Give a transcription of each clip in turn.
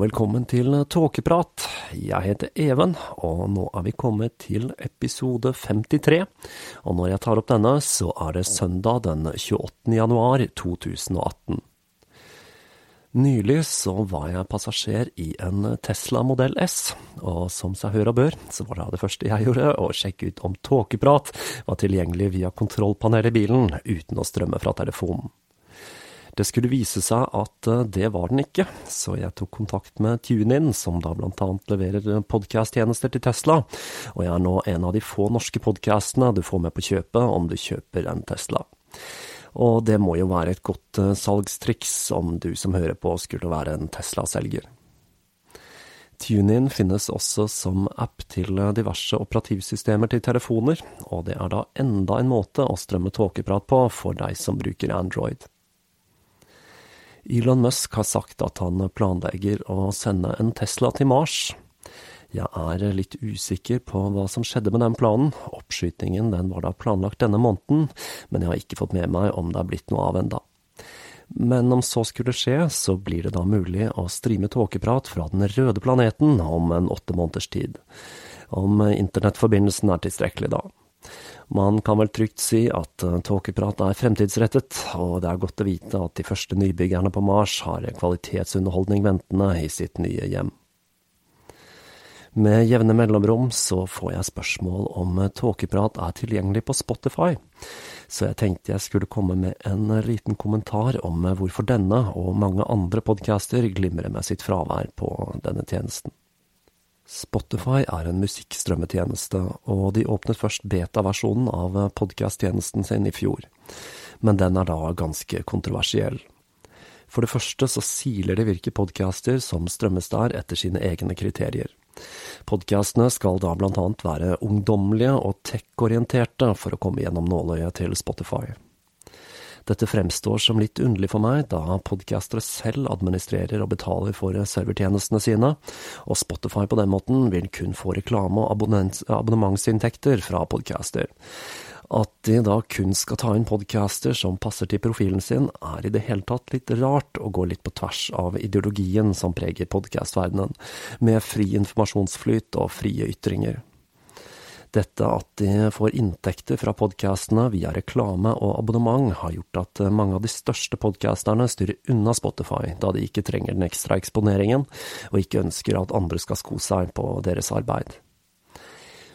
Velkommen til Tåkeprat. Jeg heter Even, og nå er vi kommet til episode 53. Og når jeg tar opp denne, så er det søndag den 28. januar 2018. Nylig så var jeg passasjer i en Tesla modell S, og som seg hør bør, så var det det første jeg gjorde, å sjekke ut om Tåkeprat var tilgjengelig via kontrollpanelet i bilen, uten å strømme fra telefonen. Det skulle vise seg at eh, det var den ikke, så jeg tok kontakt med TuneIn, som da blant annet leverer eh, podkast-tjenester til Tesla, og jeg er nå en av de få norske podkastene du får med på kjøpet om du kjøper en Tesla. Og det må jo være et godt eh, salgstriks om du som hører på skulle være en Tesla-selger. TuneIn finnes også som app til diverse operativsystemer til telefoner, og det er da enda en måte å strømme tåkeprat på for deg som bruker Android. Elon Musk har sagt at han planlegger å sende en Tesla til Mars. Jeg er litt usikker på hva som skjedde med den planen. Oppskytingen den var da planlagt denne måneden, men jeg har ikke fått med meg om det er blitt noe av enda. Men om så skulle skje, så blir det da mulig å streame tåkeprat fra den røde planeten om en åtte måneders tid. Om internettforbindelsen er tilstrekkelig da. Man kan vel trygt si at eh, tåkeprat er fremtidsrettet, og det er godt å vite at de første nybyggerne på Mars har kvalitetsunderholdning ventende i sitt nye hjem. Med jevne mellomrom så får jeg spørsmål om tåkeprat er tilgjengelig på Spotify, så jeg tenkte jeg skulle komme med en liten kommentar om hvorfor denne og mange andre podcaster glimrer med sitt fravær på denne tjenesten. Spotify er en musikkstrømmetjeneste, og de åpnet først beta-versjonen av podkast-tjenesten sin i fjor. Men den er da ganske kontroversiell. For det første så siler de hvilke podcaster som strømmes der etter sine egne kriterier. Podkastene skal da blant annet være ungdommelige og tech-orienterte for å komme gjennom nåløyet til Spotify. Dette fremstår som litt underlig for meg, da podkastere selv administrerer og betaler for servertjenestene sine, og Spotify på den måten vil kun få reklame- og abonnementsinntekter fra podcaster. At de da kun skal ta inn podcaster som passer til profilen sin, er i det hele tatt litt rart, og går litt på tvers av ideologien som preger podcastverdenen, med fri informasjonsflyt og frie ytringer. Dette at de får inntekter fra podkastene via reklame og abonnement, har gjort at mange av de største podkasterne styrer unna Spotify, da de ikke trenger den ekstra eksponeringen, og ikke ønsker at andre skal sko seg på deres arbeid.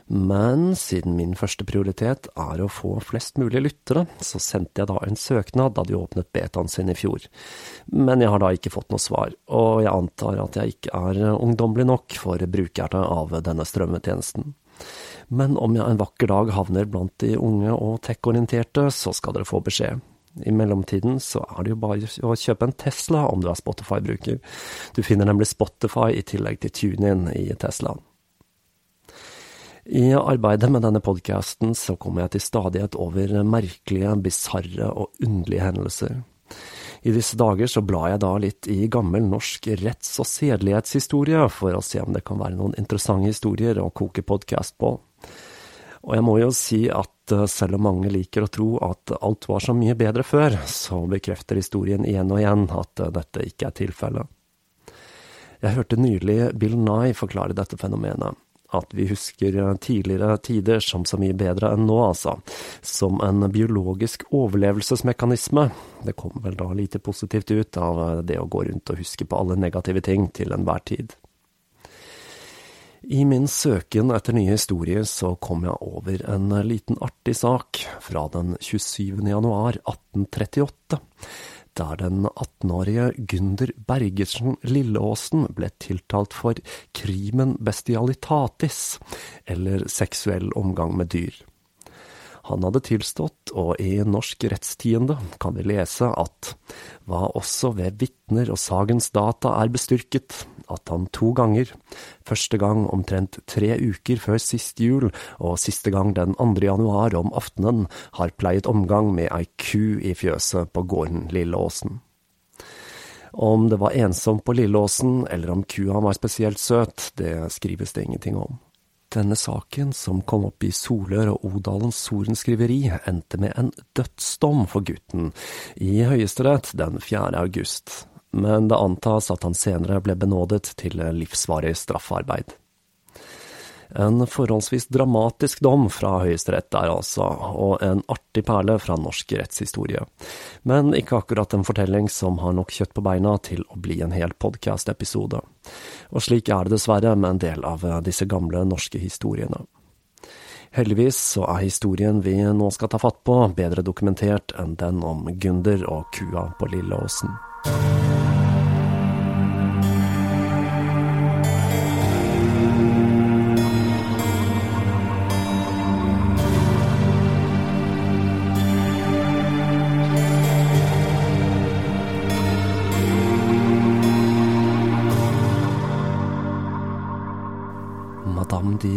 Men siden min første prioritet er å få flest mulig lyttere, så sendte jeg da en søknad da de åpnet betaen sin i fjor. Men jeg har da ikke fått noe svar, og jeg antar at jeg ikke er ungdommelig nok for brukerne av denne strømmetjenesten. Men om jeg en vakker dag havner blant de unge og tech-orienterte, så skal dere få beskjed. I mellomtiden så er det jo bare å kjøpe en Tesla om du er Spotify-bruker. Du finner nemlig Spotify i tillegg til TuneIn i Teslaen. I arbeidet med denne podkasten så kommer jeg til stadighet over merkelige, bisarre og underlige hendelser. I disse dager så blar jeg da litt i gammel norsk retts- og sedelighetshistorie, for å se om det kan være noen interessante historier å koke podkast på. Og jeg må jo si at eh, selv om mange liker å tro at alt var så mye bedre før, så bekrefter historien igjen og igjen at eh, dette ikke er tilfellet. Jeg hørte nylig Bill Nye forklare dette fenomenet at vi husker tidligere tider som så mye bedre enn nå, altså. Som en biologisk overlevelsesmekanisme. Det kommer vel da lite positivt ut av det å gå rundt og huske på alle negative ting til enhver tid. I min søken etter nye historier så kom jeg over en liten artig sak fra den 27. januar 1838 der den 18-årige Gunder Bergersen Lilleåsen ble tiltalt for crimen bestialitatis, eller seksuell omgang med dyr. Han hadde tilstått, og i Norsk rettstiende kan vi lese at hva også ved vitner og sagens data er bestyrket, at han to ganger, første gang omtrent tre uker før sist jul, og siste gang den 2. januar om aftenen, har pleiet omgang med ei ku i fjøset på gården Lilleåsen. Om det var ensomt på Lilleåsen, eller om kua var spesielt søt, det skrives det ingenting om. Denne saken, som kom opp i Solør og Odalens sorenskriveri, endte med en dødsdom for gutten i Høyesterett den 4. august, men det antas at han senere ble benådet til livsvarig straffarbeid. En forholdsvis dramatisk dom fra Høyesterett der, altså, og en artig perle fra norsk rettshistorie. Men ikke akkurat en fortelling som har nok kjøtt på beina til å bli en hel podkast-episode. Og slik er det dessverre med en del av disse gamle norske historiene. Heldigvis så er historien vi nå skal ta fatt på, bedre dokumentert enn den om Gunder og kua på Lilleåsen.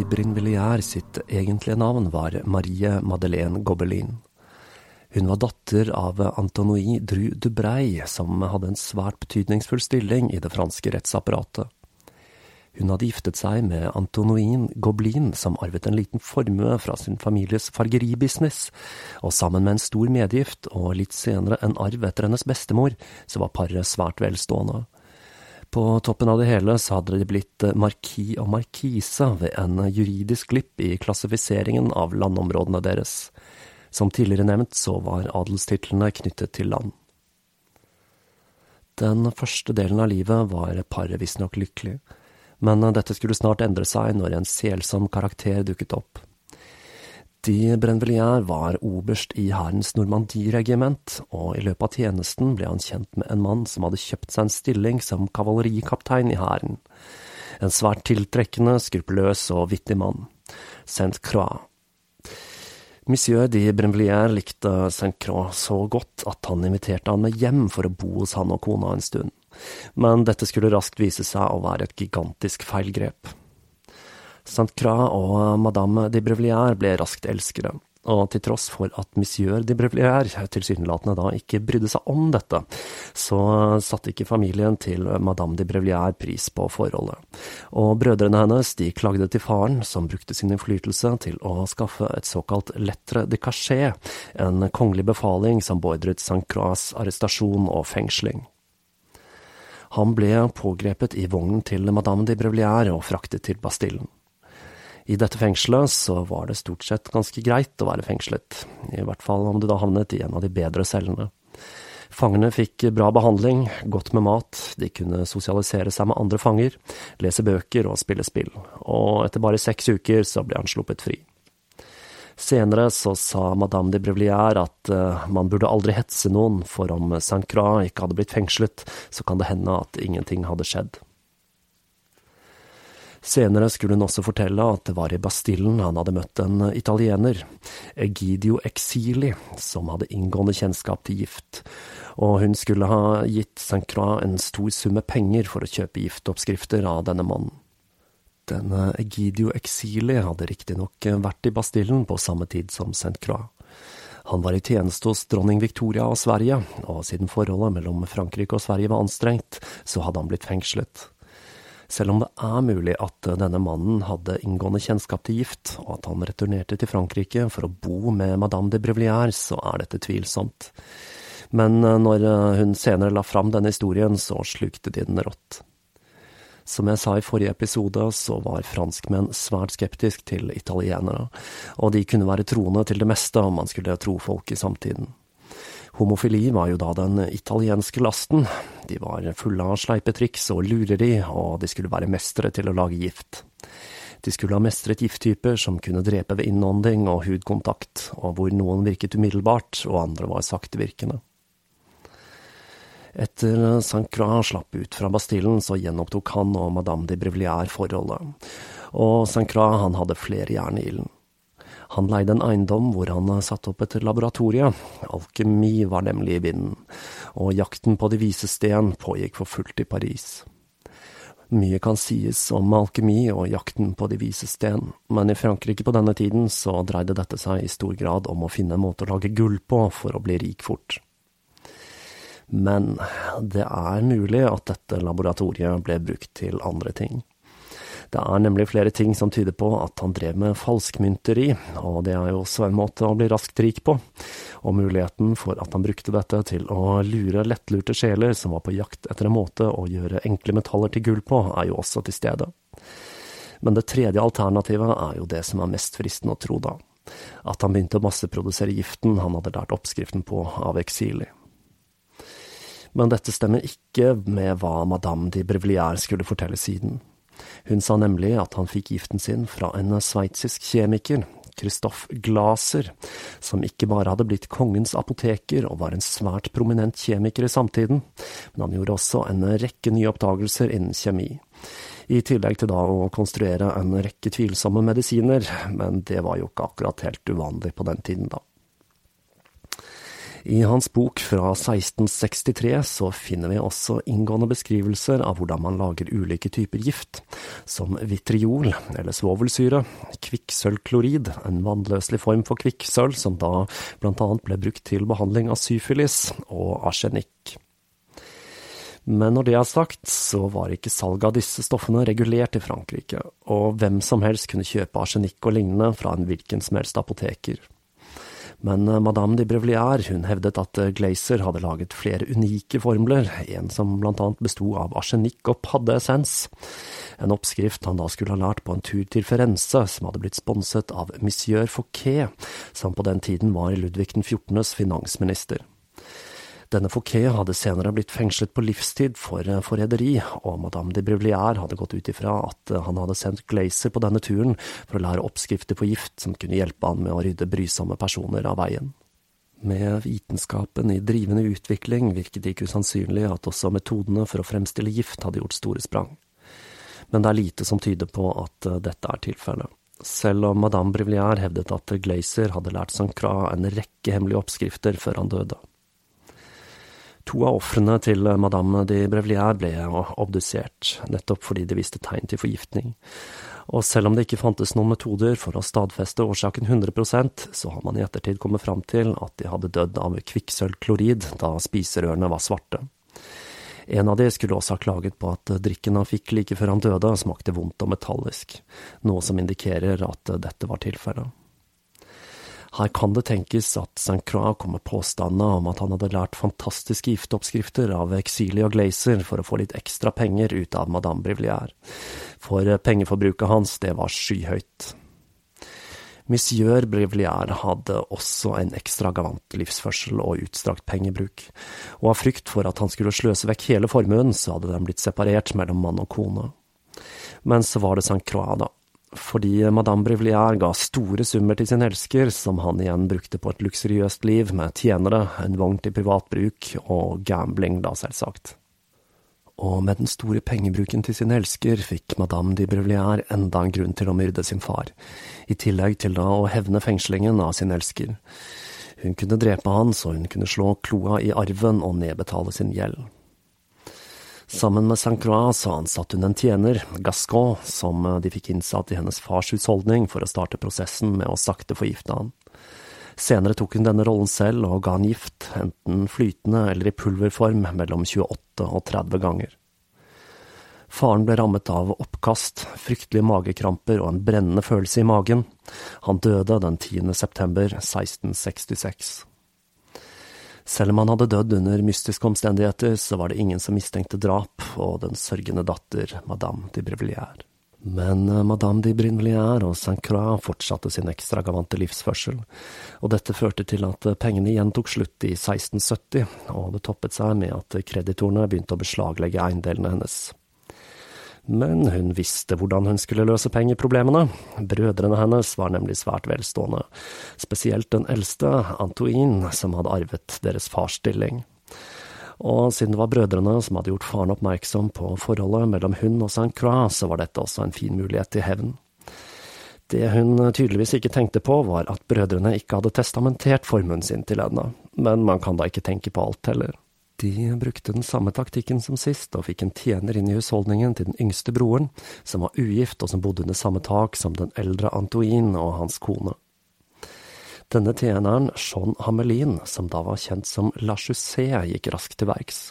Brinvilliers sitt egentlige navn var Marie Madeleine Gobelin. Hun var datter av Antonie Dru Dubrey, som hadde en svært betydningsfull stilling i det franske rettsapparatet. Hun hadde giftet seg med Antonin Goblin, som arvet en liten formue fra sin families fargeribusiness, og sammen med en stor medgift og litt senere en arv etter hennes bestemor, så var paret svært velstående. På toppen av det hele så hadde de blitt markis og markise ved en juridisk glipp i klassifiseringen av landområdene deres. Som tidligere nevnt så var adelstitlene knyttet til land. Den første delen av livet var paret visstnok lykkelig, men dette skulle snart endre seg når en selsom karakter dukket opp. De Brenvelier var oberst i hærens Normandie-regiment, og i løpet av tjenesten ble han kjent med en mann som hadde kjøpt seg en stilling som kavalerikaptein i hæren. En svært tiltrekkende, skruppelløs og vittig mann. Saint Croix. Monsieur de Brenvelier likte Saint Croix så godt at han inviterte han med hjem for å bo hos han og kona en stund, men dette skulle raskt vise seg å være et gigantisk feilgrep. Saint Croix og madame de Brevlier ble raskt elskere, og til tross for at monsieur de Brevlier tilsynelatende da ikke brydde seg om dette, så satte ikke familien til madame de Brevlier pris på forholdet, og brødrene hennes de klagde til faren, som brukte sin innflytelse til å skaffe et såkalt lettre de cachet, en kongelig befaling som beordret Saint Croix arrestasjon og fengsling. Han ble pågrepet i vognen til madame de Brevlier og fraktet til Bastillen. I dette fengselet så var det stort sett ganske greit å være fengslet, i hvert fall om du da havnet i en av de bedre cellene. Fangene fikk bra behandling, godt med mat, de kunne sosialisere seg med andre fanger, lese bøker og spille spill, og etter bare seks uker så ble han sluppet fri. Senere så sa madame de Brevlier at uh, man burde aldri hetse noen, for om Saint Croix ikke hadde blitt fengslet, så kan det hende at ingenting hadde skjedd. Senere skulle hun også fortelle at det var i Bastillen han hadde møtt en italiener, Egidio Exili, som hadde inngående kjennskap til gift, og hun skulle ha gitt Saint-Croix en stor sum med penger for å kjøpe giftoppskrifter av denne mannen. Denne Egidio Exili hadde riktignok vært i Bastillen på samme tid som Saint-Croix. Han var i tjeneste hos dronning Victoria av Sverige, og siden forholdet mellom Frankrike og Sverige var anstrengt, så hadde han blitt fengslet. Selv om det er mulig at denne mannen hadde inngående kjennskap til gift, og at han returnerte til Frankrike for å bo med madame de Brevlière, så er dette tvilsomt. Men eh, når eh, hun senere la fram denne historien, så slukte de den rått. Som jeg sa i forrige episode, så var franskmenn svært skeptisk til italienere, og de kunne være troende til det meste om man skulle tro folk i samtiden. Homofili var jo da den italienske lasten. De var fulle av sleipe triks og lureri, og de skulle være mestere til å lage gift. De skulle ha mestret gifttyper som kunne drepe ved innånding og hudkontakt, og hvor noen virket umiddelbart og andre var saktevirkende. Etter Saint Croix slapp ut fra Bastillen, så gjenopptok han og madame de Brevlière forholdet, og Saint Croix han hadde flere jern i ilden. Han leide en eiendom hvor han satte opp et laboratorie. Alkemi var nemlig i vinden, og jakten på de vise sten pågikk for fullt i Paris. Mye kan sies om alkemi og jakten på de vise sten, men i Frankrike på denne tiden så dreide dette seg i stor grad om å finne en måte å lage gull på for å bli rik fort. Men det er mulig at dette laboratoriet ble brukt til andre ting. Det er nemlig flere ting som tyder på at han drev med falskmynteri, og det er jo også en måte å bli raskt rik på. Og muligheten for at han brukte dette til å lure lettlurte sjeler som var på jakt etter en måte å gjøre enkle metaller til gull på, er jo også til stede. Men det tredje alternativet er jo det som er mest fristende å tro, da. At han begynte å masseprodusere giften han hadde lært oppskriften på av Exili. Men dette stemmer ikke med hva madame de Brevlière skulle fortelle siden. Hun sa nemlig at han fikk giften sin fra en sveitsisk kjemiker, Christoph Glaser, som ikke bare hadde blitt kongens apoteker og var en svært prominent kjemiker i samtiden, men han gjorde også en rekke nye oppdagelser innen kjemi. I tillegg til da å konstruere en rekke tvilsomme medisiner, men det var jo ikke akkurat helt uvanlig på den tiden, da. I hans bok fra 1663 så finner vi også inngående beskrivelser av hvordan man lager ulike typer gift, som vitriol, eller svovelsyre, kvikksølvklorid, en vannløselig form for kvikksølv som da annet ble brukt til behandling av syfilis, og arsenikk. Men når det er sagt, så var ikke salget av disse stoffene regulert i Frankrike, og hvem som helst kunne kjøpe arsenikk og lignende fra en hvilken som helst apoteker. Men eh, madame de Brevlier hun hevdet at eh, Glazer hadde laget flere unike formler, en som blant annet besto av arsenikk og paddeessens. En oppskrift han da skulle ha lært på en tur til Firenze, som hadde blitt sponset av monsieur Fouquet, som på den tiden var Ludvig den 14.s finansminister. Denne Fouquet hadde senere blitt fengslet på livstid for eh, forræderi, og madame de Brevlière hadde gått ut ifra at eh, han hadde sendt Glazer på denne turen for å lære oppskrifter på gift som kunne hjelpe han med å rydde brysomme personer av veien. Med vitenskapen i drivende utvikling virket det ikke usannsynlig at også metodene for å fremstille gift hadde gjort store sprang. Men det er lite som tyder på at eh, dette er tilfellet. Selv om madame Brevlière hevdet at Glazer hadde lært Saint-Croix en rekke hemmelige oppskrifter før han døde. To av ofrene til madame de Brevlier ble obdusert, nettopp fordi de viste tegn til forgiftning. Og selv om det ikke fantes noen metoder for å stadfeste årsaken 100% så har man i ettertid kommet fram til at de hadde dødd av kvikksølvklorid da spiserørene var svarte. En av de skulle også ha klaget på at drikken han fikk like før han døde, smakte vondt og metallisk, noe som indikerer at dette var tilfellet. Her kan det tenkes at St. Croix kom med påstander om at han hadde lært fantastiske gifteoppskrifter av Exili og Glazer for å få litt ekstra penger ut av Madame Brivlière, for pengeforbruket hans, det var skyhøyt. Monsieur Brivlière hadde også en ekstravagant livsførsel og utstrakt pengebruk, og av frykt for at han skulle sløse vekk hele formuen, så hadde den blitt separert mellom mann og kone. Men så var det St. Croix, da fordi madame Brivlière ga store summer til sin elsker, som han igjen brukte på et luksuriøst liv med tjenere, en vogn til privat bruk og gambling, da selvsagt. Og med den store pengebruken til sin elsker fikk madame de Brevlière enda en grunn til å myrde sin far, i tillegg til da å hevne fengslingen av sin elsker. Hun kunne drepe han så hun kunne slå kloa i arven og nedbetale sin gjeld. Sammen med Saint-Croix så ansatte hun en tjener, Gascon, som de fikk innsatt i hennes fars husholdning for å starte prosessen med å sakte forgifte han. Senere tok hun denne rollen selv og ga han gift, enten flytende eller i pulverform, mellom 28 og 30 ganger. Faren ble rammet av oppkast, fryktelige magekramper og en brennende følelse i magen. Han døde den 10. september 1666. Selv om han hadde dødd under mystiske omstendigheter, så var det ingen som mistenkte drap, og den sørgende datter, madame de Brevelière. Men eh, madame de Brinvilliers og Saint Croix fortsatte sin ekstravagante livsførsel, og dette førte til at pengene igjen tok slutt i 1670, og det toppet seg med at kreditorene begynte å beslaglegge eiendelene hennes. Men hun visste hvordan hun skulle løse pengeproblemene. Brødrene hennes var nemlig svært velstående, spesielt den eldste, Antoine, som hadde arvet deres fars stilling. Og siden det var brødrene som hadde gjort faren oppmerksom på forholdet mellom hun og St. Croix, så var dette også en fin mulighet til hevn. Det hun tydeligvis ikke tenkte på, var at brødrene ikke hadde testamentert formuen sin til henne, men man kan da ikke tenke på alt heller. De brukte den samme taktikken som sist, og fikk en tjener inn i husholdningen til den yngste broren, som var ugift og som bodde under samme tak som den eldre Antoine og hans kone. Denne tjeneren, Jean Hamelin, som da var kjent som La Chaussée, gikk raskt til verks.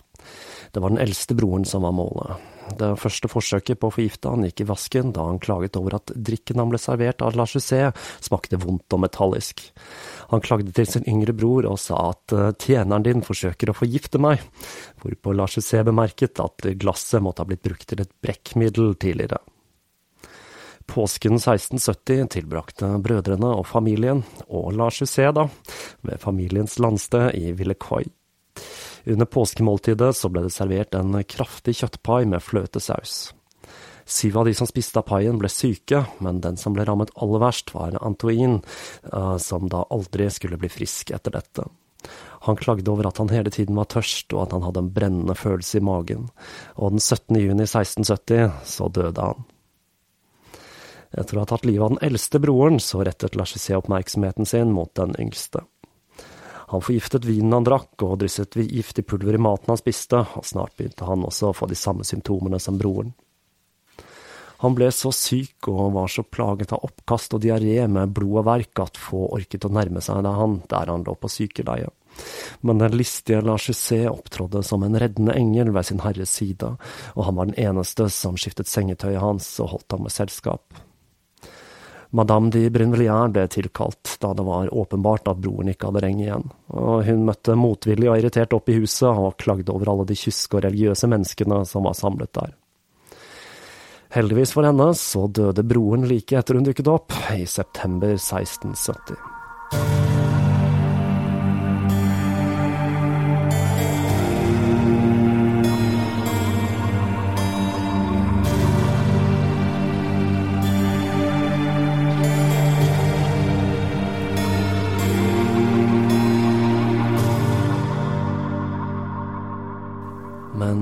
Det var den eldste broren som var målet. Det første forsøket på å forgifte han gikk i vasken da han klaget over at drikken han ble servert av La Chaussée, smakte vondt og metallisk. Han klagde til sin yngre bror og sa at eh, tjeneren din forsøker å forgifte meg, hvorpå La Chaussée bemerket at glasset måtte ha blitt brukt til et brekkmiddel tidligere. Påsken 1670 tilbrakte brødrene og familien, og Lars Husset da, ved familiens landsted i Villecoy. Under påskemåltidet så ble det servert en kraftig kjøttpai med fløtesaus. Syv av de som spiste av paien, ble syke, men den som ble rammet aller verst, var Antoine, eh, som da aldri skulle bli frisk etter dette. Han klagde over at han hele tiden var tørst, og at han hadde en brennende følelse i magen, og den 17. juni 1670 så døde han. Etter å ha tatt livet av den eldste broren, så rettet Lachissé oppmerksomheten sin mot den yngste. Han forgiftet vinen han drakk, og drysset giftig pulver i maten han spiste, og snart begynte han også å få de samme symptomene som broren. Han ble så syk og var så plaget av oppkast og diaré med blod og verk at få orket å nærme seg det han der han lå på sykeleie. Men den listige La Chaussée opptrådde som en reddende engel ved sin herres side, og han var den eneste som skiftet sengetøyet hans og holdt ham med selskap. Madame de Brinvilliers ble tilkalt da det var åpenbart at broren ikke hadde reng igjen, og hun møtte motvillig og irritert opp i huset og klagde over alle de kyske og religiøse menneskene som var samlet der. Heldigvis for henne så døde broren like etter hun dukket opp, i september 1670.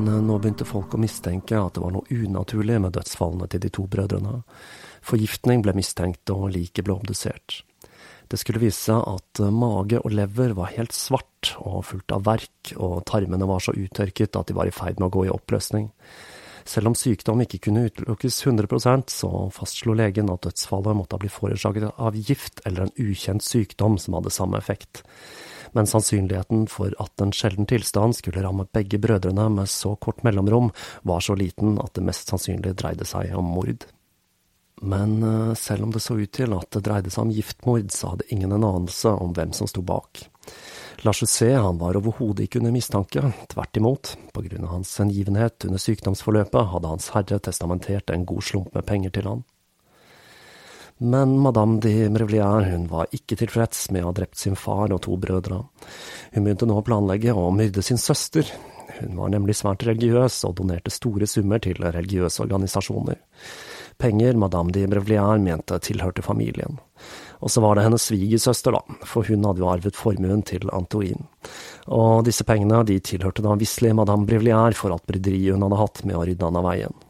begynte folk å mistenke at det var noe unaturlig med dødsfallene til de to brødrene. Forgiftning ble mistenkt, og liket ble obdusert. Det skulle vise seg at mage og lever var helt svart og fullt av verk, og tarmene var så uttørket at de var i ferd med å gå i oppløsning. Selv om sykdom ikke kunne utelukkes 100% så fastslo legen at dødsfallet måtte ha blitt forårsaket av gift eller en ukjent sykdom som hadde samme effekt men sannsynligheten for at en sjelden tilstand skulle ramme begge brødrene med så kort mellomrom, var så liten at det mest sannsynlig dreide seg om mord. Men eh, selv om det så ut til at det dreide seg om giftmord, så hadde ingen en anelse om hvem som sto bak. La Chaussé han var overhodet ikke under mistanke, tvert imot. På grunn av hans hengivenhet under sykdomsforløpet hadde Hans Herre testamentert en god slump med penger til han. Men madame de Brevlière hun var ikke tilfreds med å ha drept sin far og to brødre. Hun begynte nå å planlegge å myrde sin søster. Hun var nemlig svært religiøs og donerte store summer til religiøse organisasjoner. Penger madame de Brevlière mente tilhørte familien. Og så var det hennes svigersøster, da, for hun hadde jo arvet formuen til Antoine. Og disse pengene de tilhørte da visselig madame Brivlière for alt bryderiet hun hadde hatt med å rydde han av veien.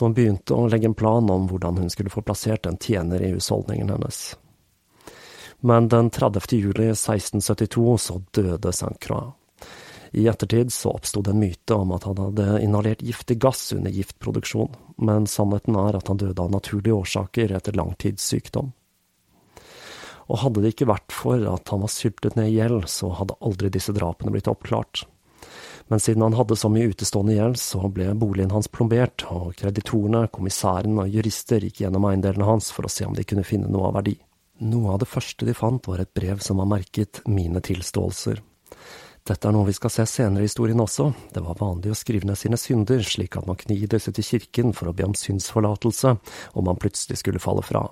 Hun begynte å legge en plan om hvordan hun skulle få plassert en tjener i husholdningen hennes. Men den 30. juli 1672 så døde Saint Croix. I ettertid så oppsto det en myte om at han hadde inhalert giftig gass under giftproduksjon, men sannheten er at han døde av naturlige årsaker etter lang tids og hadde det ikke vært for at han var syltet ned i gjeld, så hadde aldri disse drapene blitt oppklart. Men siden han hadde så mye utestående gjeld, så ble boligen hans plombert, og kreditorene, kommissæren og jurister gikk gjennom eiendelene hans for å se om de kunne finne noe av verdi. Noe av det første de fant, var et brev som var merket Mine tilståelser. Dette er noe vi skal se senere i historien også. Det var vanlig å skrive ned sine synder, slik at man knidde seg til kirken for å be om synsforlatelse om man plutselig skulle falle fra.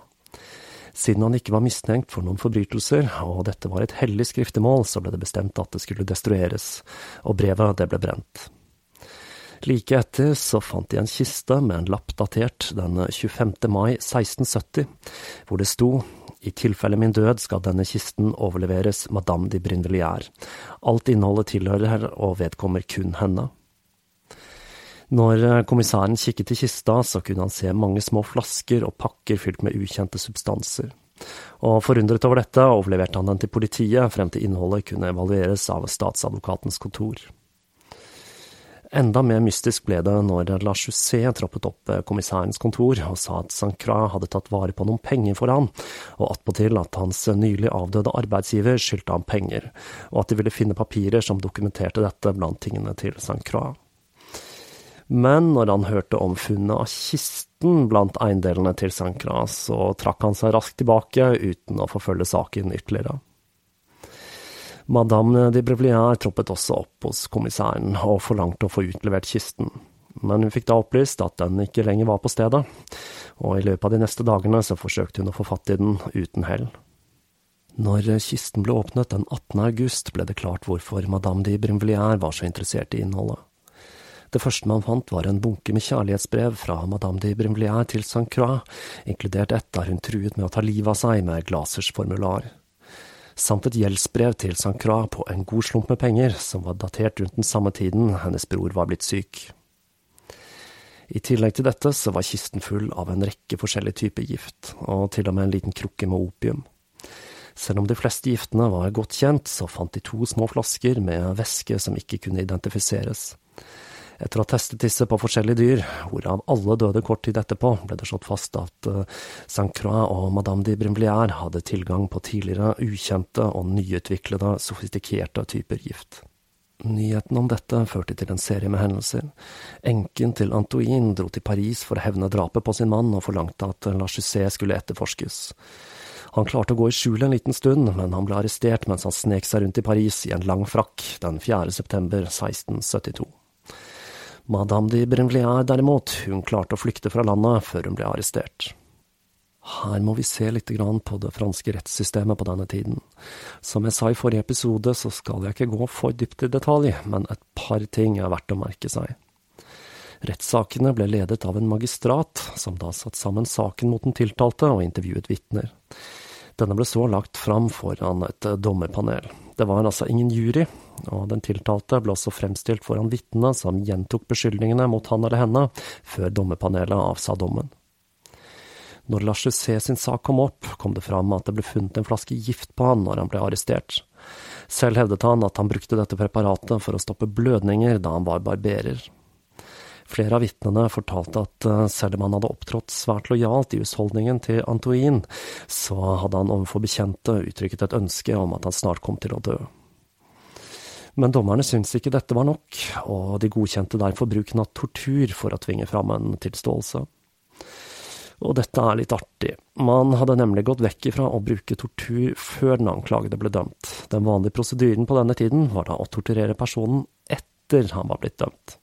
Siden han ikke var mistenkt for noen forbrytelser, og dette var et hellig skriftemål, så ble det bestemt at det skulle destrueres, og brevet det ble brent. Like etter så fant de en kiste med en lapp datert den 25. mai 1670, hvor det sto i tilfelle min død skal denne kisten overleveres Madame de Brinvilliers. Alt innholdet tilhører og vedkommer kun henne. Når eh, kommissæren kikket i kista, så kunne han se mange små flasker og pakker fylt med ukjente substanser. Og forundret over dette overleverte han den til politiet, frem til innholdet kunne evalueres av statsadvokatens kontor. Enda mer mystisk ble det når La Chaussée troppet opp ved kommissærens kontor og sa at Saint-Croix hadde tatt vare på noen penger for han, og attpåtil at hans nylig avdøde arbeidsgiver skyldte ham penger, og at de ville finne papirer som dokumenterte dette blant tingene til Saint-Croix. Men når han hørte om funnet av kisten blant eiendelene til Sankra, så trakk han seg raskt tilbake uten å forfølge saken ytterligere. Madame de Brevlier troppet også opp hos kommissæren og forlangte å få utlevert kisten, men hun fikk da opplyst at den ikke lenger var på stedet, og i løpet av de neste dagene så forsøkte hun å få fatt i den uten hell. Når kisten ble åpnet den 18. august, ble det klart hvorfor Madame de Brinvilliers var så interessert i innholdet. Det første man fant, var en bunke med kjærlighetsbrev fra Madame de Brimblière til Saint Croix, inkludert et der hun truet med å ta livet av seg med Glasers formular. Samt et gjeldsbrev til Croix på en god slump med penger, som var datert rundt den samme tiden hennes bror var blitt syk. I tillegg til dette så var kisten full av en rekke forskjellige typer gift, og til og med en liten krukke med opium. Selv om de fleste giftene var godt kjent, så fant de to små flasker med væske som ikke kunne identifiseres. Etter å ha testet disse på forskjellige dyr, hvorav alle døde kort tid etterpå, ble det slått fast at uh, Saint Croix og Madame de Brimblière hadde tilgang på tidligere ukjente og nyutviklede, sofistikerte typer gift. Nyheten om dette førte til en serie med hendelser. Enken til Antoine dro til Paris for å hevne drapet på sin mann, og forlangte at La Chaussée skulle etterforskes. Han klarte å gå i skjul en liten stund, men han ble arrestert mens han snek seg rundt i Paris i en lang frakk den 4. september 1672. Madame de Brinvilliers derimot, hun klarte å flykte fra landet før hun ble arrestert. Her må vi se litt på det franske rettssystemet på denne tiden. Som jeg sa i forrige episode, så skal jeg ikke gå for dypt i detalj, men et par ting er verdt å merke seg. Rettssakene ble ledet av en magistrat, som da satte sammen saken mot den tiltalte og intervjuet vitner. Denne ble så lagt fram foran et dommerpanel. Det var altså ingen jury, og den tiltalte ble også fremstilt foran vitnene som gjentok beskyldningene mot han eller henne, før dommerpanelet avsa dommen. Når La Chaussée sin sak kom opp, kom det fram at det ble funnet en flaske gift på han når han ble arrestert. Selv hevdet han at han brukte dette preparatet for å stoppe blødninger da han var barberer. Flere av vitnene fortalte at eh, selv om han hadde opptrådt svært lojalt i husholdningen til Antoine, så hadde han overfor bekjente uttrykket et ønske om at han snart kom til å dø. Men dommerne syntes ikke dette var nok, og de godkjente derfor bruken av tortur for å tvinge fram en tilståelse. Og dette er litt artig. Man hadde nemlig gått vekk ifra å bruke tortur før den anklagede ble dømt. Den vanlige prosedyren på denne tiden var da å torturere personen etter han var blitt dømt.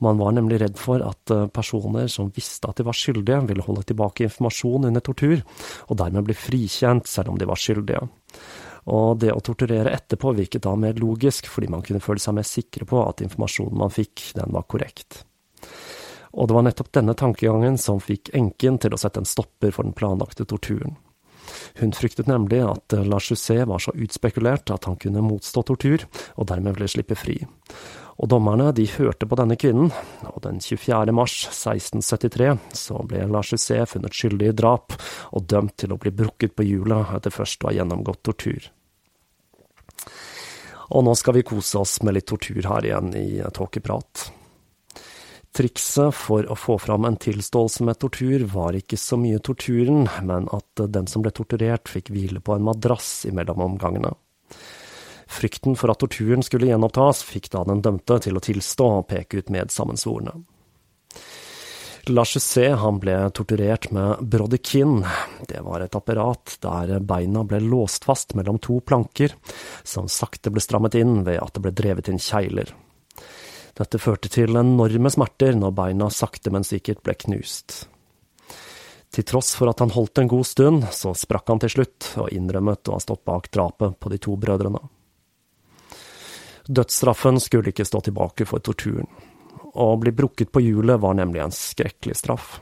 Man var nemlig redd for at eh, personer som visste at de var skyldige, ville holde tilbake informasjon under tortur, og dermed bli frikjent selv om de var skyldige. Og det å torturere etterpå virket da mer logisk, fordi man kunne føle seg mer sikre på at informasjonen man fikk, den var korrekt. Og det var nettopp denne tankegangen som fikk enken til å sette en stopper for den planlagte torturen. Hun fryktet nemlig at Lars Jusset var så utspekulert at han kunne motstå tortur, og dermed ville slippe fri. Og dommerne de hørte på denne kvinnen, og den 24. mars 1673 så ble Lars Jusset funnet skyldig i drap og dømt til å bli brukket på hjulet etter først å ha gjennomgått tortur. Og nå skal vi kose oss med litt tortur her igjen i Tåkeprat. Trikset for å få fram en tilståelse med tortur var ikke så mye torturen, men at den som ble torturert fikk hvile på en madrass imellom omgangene. Frykten for at torturen skulle gjenopptas, fikk da den dømte til å tilstå og peke ut medsammensvorne. Han ble torturert med brodekin. Det var et apparat der beina ble låst fast mellom to planker, som sakte ble strammet inn ved at det ble drevet inn kjegler. Dette førte til enorme smerter når beina sakte, men sikkert ble knust. Til tross for at han holdt en god stund, så sprakk han til slutt og innrømmet å ha stått bak drapet på de to brødrene. Dødsstraffen skulle ikke stå tilbake for torturen. Å bli brukket på hjulet var nemlig en skrekkelig straff.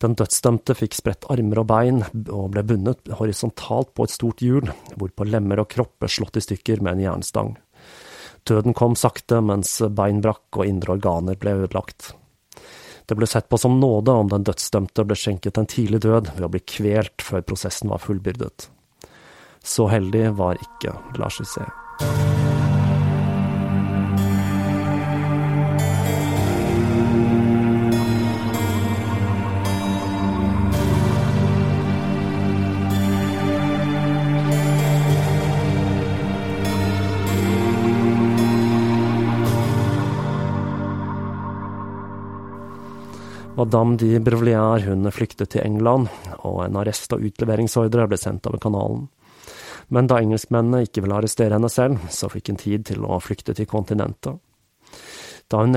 Den dødsdømte fikk spredt armer og bein og ble bundet horisontalt på et stort hjul, hvorpå lemmer og kropp ble slått i stykker med en jernstang. Døden kom sakte mens bein brakk og indre organer ble ødelagt. Det ble sett på som nåde om den dødsdømte ble skjenket en tidlig død ved å bli kvelt før prosessen var fullbyrdet. Så heldig var ikke Lars Jusset. Madame de Brevlière hun flyktet til England, og en arrest- og utleveringsordre ble sendt over kanalen. Men da engelskmennene ikke ville arrestere henne selv, så fikk hun tid til å flykte til kontinentet. Da hun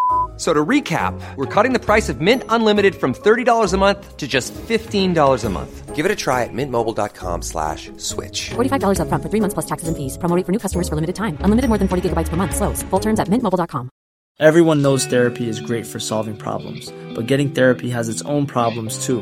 So to recap, we're cutting the price of Mint Unlimited from $30 a month to just $15 a month. Give it a try at mintmobile.com slash switch. $45 upfront for three months plus taxes and fees. Promo rate for new customers for limited time. Unlimited more than 40 gigabytes per month. Slows. Full terms at mintmobile.com. Everyone knows therapy is great for solving problems, but getting therapy has its own problems too,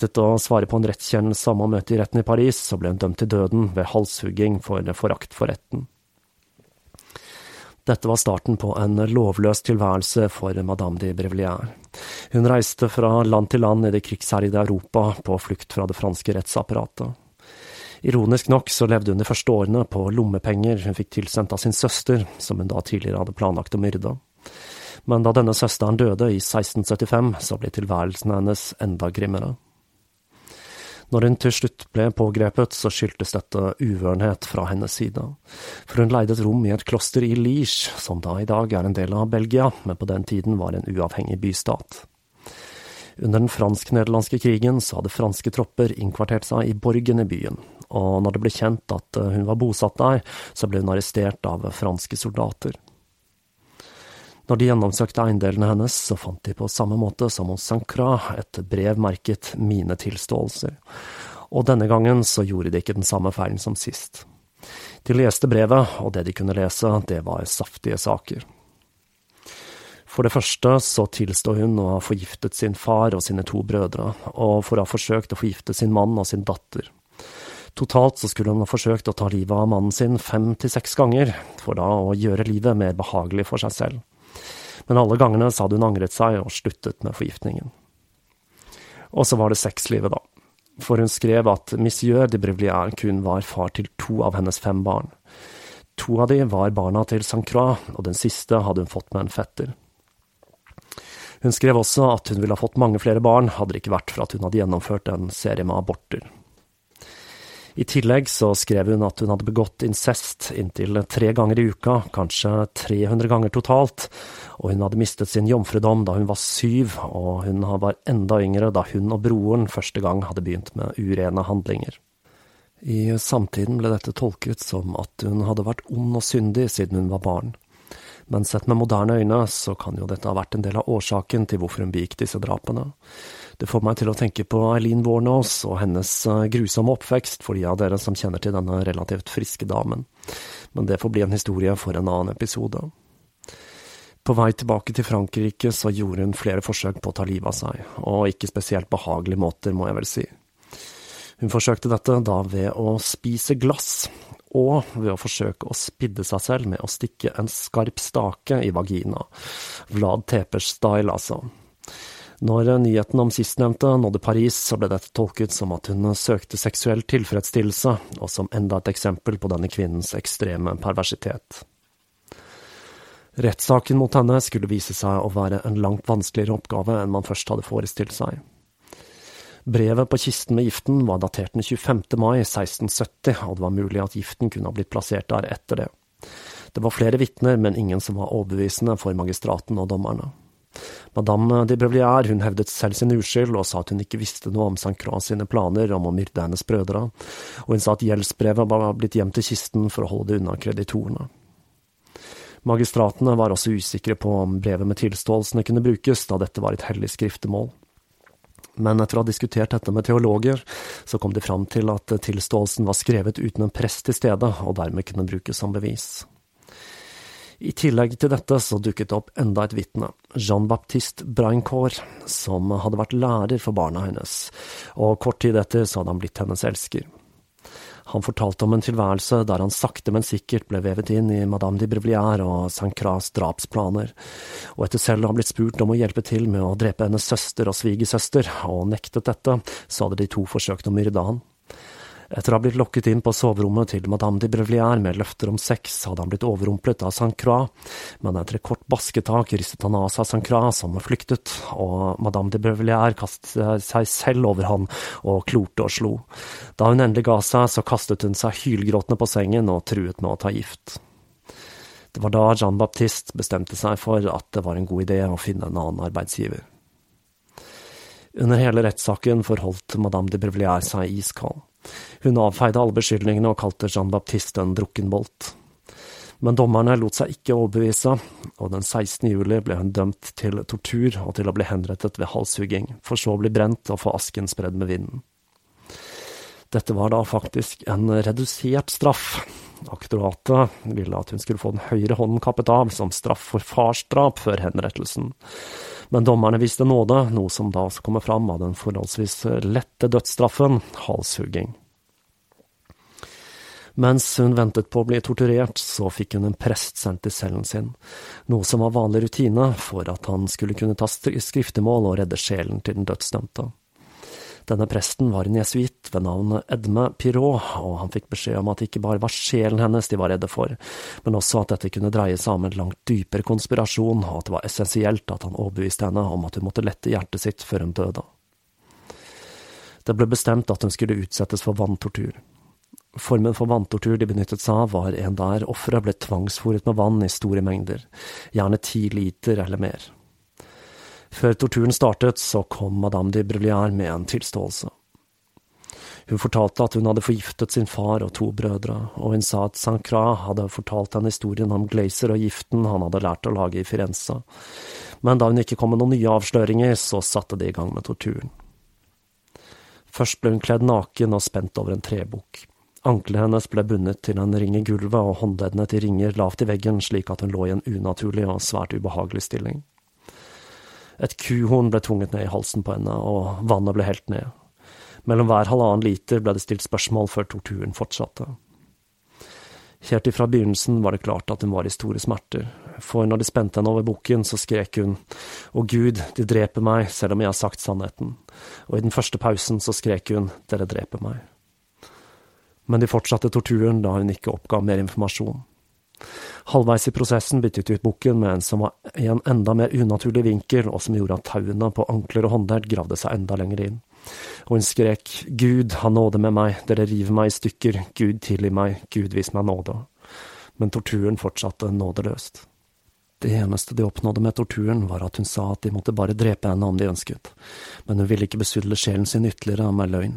nektet å svare på en rettskjennelse om å møte i retten i Paris, så ble hun dømt til døden ved halshugging for forakt for retten. Dette var starten på en lovløs tilværelse for Madame de Brevlière. Hun reiste fra land til land i det krigsherjede Europa på flukt fra det franske rettsapparatet. Ironisk nok så levde hun de første årene på lommepenger hun fikk tilsendt av sin søster, som hun da tidligere hadde planlagt å myrde. Men da denne søsteren døde i 1675, så ble tilværelsen hennes enda grimmere. Når hun til slutt ble pågrepet, så skyldtes dette uvørenhet fra hennes side. For hun leide et rom i et kloster i Liege, som da i dag er en del av Belgia, men på den tiden var en uavhengig bystat. Under den fransk-nederlandske krigen så hadde franske tropper innkvartert seg i borgen i byen, og når det ble kjent at hun var bosatt der, så ble hun arrestert av franske soldater. Når de gjennomsøkte eiendelene hennes, så fant de på samme måte som hos Saint-Croix et brev merket Mine tilståelser, og denne gangen så gjorde de ikke den samme feilen som sist. De leste brevet, og det de kunne lese, det var saftige saker. For det første så tilstod hun å ha forgiftet sin far og sine to brødre, og for å ha forsøkt å forgifte sin mann og sin datter. Totalt så skulle hun ha forsøkt å ta livet av mannen sin fem til seks ganger, for da å gjøre livet mer behagelig for seg selv men alle gangene hadde hun angret seg og sluttet med forgiftningen. Og så var det sexlivet, da. For hun skrev at Monsieur de Brevlière kun var far til to av hennes fem barn. To av de var barna til Saint-Croix, og den siste hadde hun fått med en fetter. Hun skrev også at hun ville ha fått mange flere barn, hadde det ikke vært for at hun hadde gjennomført en serie med aborter. I tillegg så skrev hun at hun hadde begått incest inntil tre ganger i uka, kanskje 300 ganger totalt, og hun hadde mistet sin jomfrudom da hun var syv, og hun var enda yngre da hun og broren første gang hadde begynt med urene handlinger. I samtiden ble dette tolket som at hun hadde vært ond og syndig siden hun var barn. Men sett med moderne øyne så kan jo dette ha vært en del av årsaken til hvorfor hun begikk disse drapene. Det får meg til å tenke på Eileen Warnos og hennes eh, grusomme oppvekst, for de av dere som kjenner til denne relativt friske damen. Men det får bli en historie for en annen episode. På vei tilbake til Frankrike så gjorde hun flere forsøk på å ta livet av seg, og ikke spesielt behagelige måter, må jeg vel si. Hun forsøkte dette da ved å spise glass, og ved å forsøke å spidde seg selv med å stikke en skarp stake i vagina. Vlad Tepers-style, altså. Når nyheten om sistnevnte nådde Paris, så ble dette tolket som at hun søkte seksuell tilfredsstillelse, og som enda et eksempel på denne kvinnens ekstreme perversitet. Rettssaken mot henne skulle vise seg å være en langt vanskeligere oppgave enn man først hadde forestilt seg. Brevet på kisten med giften var datert den 25. mai 1670, og det var mulig at giften kunne ha blitt plassert der etter det. Det var flere vitner, men ingen som var overbevisende for magistraten og dommerne. Madame de Brevlier hun hevdet selv sin uskyld, og sa at hun ikke visste noe om St. Croix sine planer om å myrde hennes brødre, og hun sa at gjeldsbrevet var blitt gjemt til kisten for å holde det unna kreditorene. Magistratene var også usikre på om brevet med tilståelsene kunne brukes, da dette var et hellig skriftemål. Men etter å ha diskutert dette med teologer, så kom de fram til at tilståelsen var skrevet uten en prest til stede, og dermed kunne brukes som bevis. I tillegg til dette så dukket det opp enda et vitne, Jean-Baptiste Braincourt, som hadde vært lærer for barna hennes, og kort tid etter så hadde han blitt hennes elsker. Han fortalte om en tilværelse der han sakte, men sikkert ble vevet inn i Madame de Brevlière og Saint Cras drapsplaner, og etter selv å ha blitt spurt om å hjelpe til med å drepe hennes søster og svigersøster, og nektet dette, så hadde de to forsøkt å myrde han. Etter å ha blitt lokket inn på soverommet til madame de Brevlier med løfter om sex, hadde han blitt overrumplet av Saint Croix, men etter et kort basketak ristet han av seg Saint Croix, som flyktet, og madame de Brevlier kastet seg selv over han og klorte og slo. Da hun endelig ga seg, så kastet hun seg hylgråtende på sengen og truet med å ta gift. Det var da Jean Baptiste bestemte seg for at det var en god idé å finne en annen arbeidsgiver. Under hele rettssaken forholdt madame de Brevlier seg iskald. Hun avfeide alle beskyldningene og kalte Jean Baptiste en drukkenbolt. Men dommerne lot seg ikke overbevise, og den 16. juli ble hun dømt til tortur og til å bli henrettet ved halshugging, for så å bli brent og få asken spredd med vinden. Dette var da faktisk en redusert straff. Aktoratet ville at hun skulle få den høyre hånden kappet av som straff for farsdrap før henrettelsen. Men dommerne viste nåde, noe som da også kommer fram av den forholdsvis lette dødsstraffen, halshugging. Mens hun ventet på å bli torturert, så fikk hun en prest sendt til cellen sin, noe som var vanlig rutine for at han skulle kunne ta skriftemål og redde sjelen til den dødsdømte. Denne presten var en jesuitt ved navn Edme Pirot, og han fikk beskjed om at det ikke bare var sjelen hennes de var redde for, men også at dette kunne dreie seg om en langt dypere konspirasjon, og at det var essensielt at han overbeviste henne om at hun måtte lette hjertet sitt før hun døde. Det ble bestemt at hun skulle utsettes for vanntortur. Formen for vanntortur de benyttet seg av, var en der offeret ble tvangsfòret med vann i store mengder, gjerne ti liter eller mer. Før torturen startet, så kom madame de Brevlière med en tilståelse. Hun fortalte at hun hadde forgiftet sin far og to brødre, og hun sa at Croix hadde fortalt henne historien om Glazer og giften han hadde lært å lage i Firenze, men da hun ikke kom med noen nye avsløringer, så satte de i gang med torturen. Først ble hun kledd naken og spent over en trebukk. Anklene hennes ble bundet til en ring i gulvet og håndleddene til ringer lavt i veggen, slik at hun lå i en unaturlig og svært ubehagelig stilling. Et kuhorn ble tvunget ned i halsen på henne, og vannet ble helt ned. Mellom hver halvannen liter ble det stilt spørsmål før torturen fortsatte. Helt ifra begynnelsen var det klart at hun var i store smerter, for når de spente henne over bukken, så skrek hun Å Gud, de dreper meg selv om jeg har sagt sannheten, og i den første pausen så skrek hun Dere dreper meg men de fortsatte torturen da hun ikke oppga mer informasjon. Halvveis i prosessen byttet ut bukken med en som var i en enda mer unaturlig vinkel, og som gjorde at tauene på ankler og håndledd gravde seg enda lenger inn. Og hun skrek, Gud, ha nåde med meg, dere river meg i stykker, Gud tilgi meg, Gud vis meg nåde. Men torturen fortsatte nådeløst. Det eneste de oppnådde med torturen, var at hun sa at de måtte bare drepe henne om de ønsket, men hun ville ikke besudle sjelen sin ytterligere med løgn.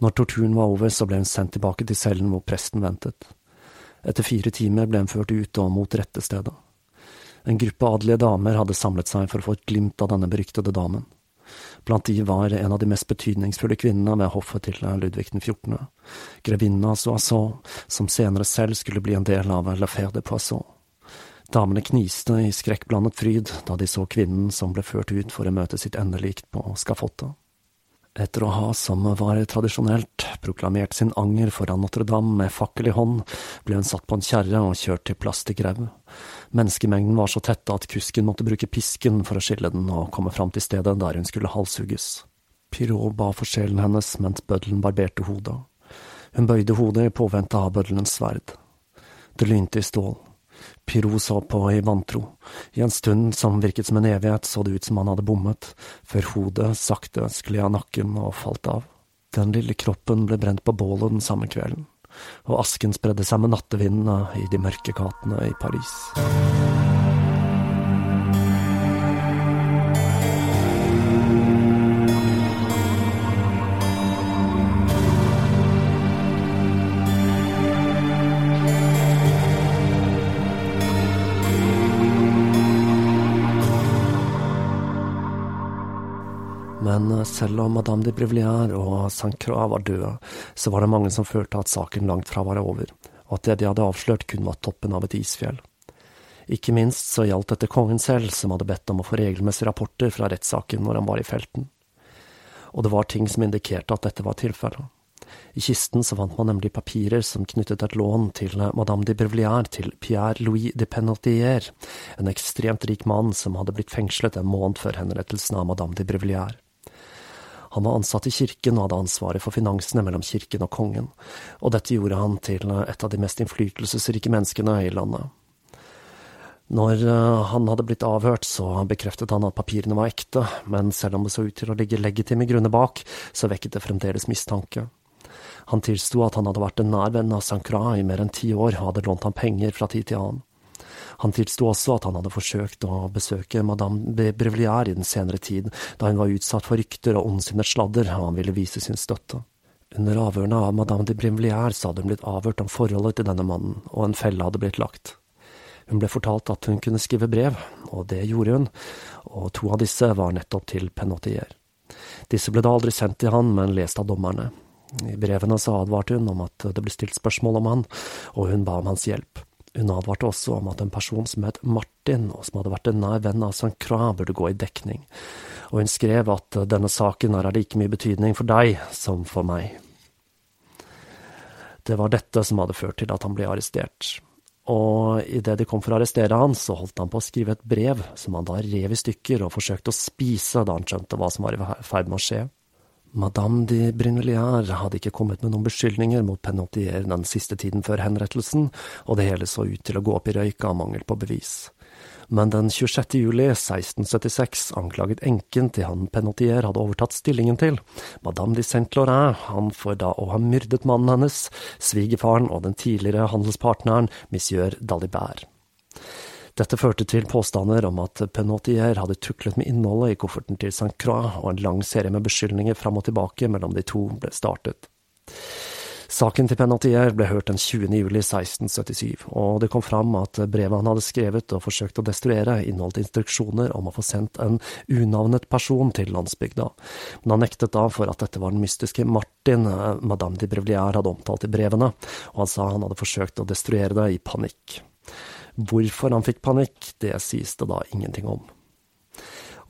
Når torturen var over, så ble hun sendt tilbake til cellen hvor presten ventet. Etter fire timer ble hun ført ut og mot rettestedet. En gruppe adelige damer hadde samlet seg for å få et glimt av denne beryktede damen. Blant de var en av de mest betydningsfulle kvinnene ved hoffet til Ludvig den 14., grevinna Soisson, som senere selv skulle bli en del av La Fère de Poisson. Damene kniste i skrekkblandet fryd da de så kvinnen som ble ført ut for å møte sitt endelikt på skafottet. Etter å ha, som var tradisjonelt, proklamert sin anger foran Notre-Dame med fakkel i hånd, ble hun satt på en kjerre og kjørt til Plastikkrev. Menneskemengden var så tette at kusken måtte bruke pisken for å skille den og komme fram til stedet der hun skulle halshugges. Pirot ba for sjelen hennes mens bøddelen barberte hodet. Hun bøyde hodet i påvente av bøddelens sverd. Det lynte i stål. Pirou så på i vantro. I en stund som virket som en evighet, så det ut som han hadde bommet, før hodet sakte skled av nakken og falt av. Den lille kroppen ble brent på bålet den samme kvelden, og asken spredde seg med nattevindene i de mørke gatene i Paris. Selv om Madame de Brevlière og Saint Croix var døde, så var det mange som følte at saken langt fra var over, og at det de hadde avslørt kun var toppen av et isfjell. Ikke minst så gjaldt dette kongen selv, som hadde bedt om å få regelmessige rapporter fra rettssaken når han var i felten. Og det var ting som indikerte at dette var tilfellet. I kisten så fant man nemlig papirer som knyttet et lån til Madame de Brevlière til Pierre Louis de Penotier, en ekstremt rik mann som hadde blitt fengslet en måned før henrettelsen av Madame de Brevlière. Han var ansatt i kirken og hadde ansvaret for finansene mellom kirken og kongen, og dette gjorde han til et av de mest innflytelsesrike menneskene i landet. Når eh, han hadde blitt avhørt, så bekreftet han at papirene var ekte, men selv om det så ut til å ligge legitime grunner bak, så vekket det fremdeles mistanke. Han tilsto at han hadde vært en nær venn av Sankra i mer enn ti år og hadde lånt ham penger fra tid til annen. Han tilsto også at han hadde forsøkt å besøke madame de Brevlière i den senere tid, da hun var utsatt for rykter og ondsinnet sladder, og han ville vise sin støtte. Under avhørene av madame de Brevlière så hadde hun blitt avhørt om forholdet til denne mannen, og en felle hadde blitt lagt. Hun ble fortalt at hun kunne skrive brev, og det gjorde hun, og to av disse var nettopp til Penotier. Disse ble da aldri sendt til han, men lest av dommerne. I brevene så advarte hun om at det ble stilt spørsmål om han, og hun ba om hans hjelp. Hun advarte også om at en person som het Martin, og som hadde vært en nær venn av St. Croix, burde gå i dekning, og hun skrev at denne saken er av like mye betydning for deg som for meg. Det var dette som hadde ført til at han ble arrestert, og idet de kom for å arrestere han, så holdt han på å skrive et brev som han da rev i stykker og forsøkte å spise da han skjønte hva som var i ferd med å skje. Madame de Brinvilliers hadde ikke kommet med noen beskyldninger mot Penotier den siste tiden før henrettelsen, og det hele så ut til å gå opp i røyk av mangel på bevis. Men den 26. juli 1676 anklaget enken til han Penotier hadde overtatt stillingen til, Madame de Saint-Laurin, han for da å ha myrdet mannen hennes, svigerfaren og den tidligere handelspartneren monsieur Dalibert. Dette førte til påstander om at Penotier hadde tuklet med innholdet i kofferten til St. Croix, og en lang serie med beskyldninger fram og tilbake mellom de to ble startet. Saken til Penotier ble hørt den 20. juli 1677, og det kom fram at brevet han hadde skrevet og forsøkt å destruere, inneholdt instruksjoner om å få sendt en unavnet person til landsbygda, men han nektet da for at dette var den mystiske Martin eh, madame de Brevlier hadde omtalt i brevene, og han sa han hadde forsøkt å destruere det i panikk. Hvorfor han fikk panikk, det sies det da ingenting om.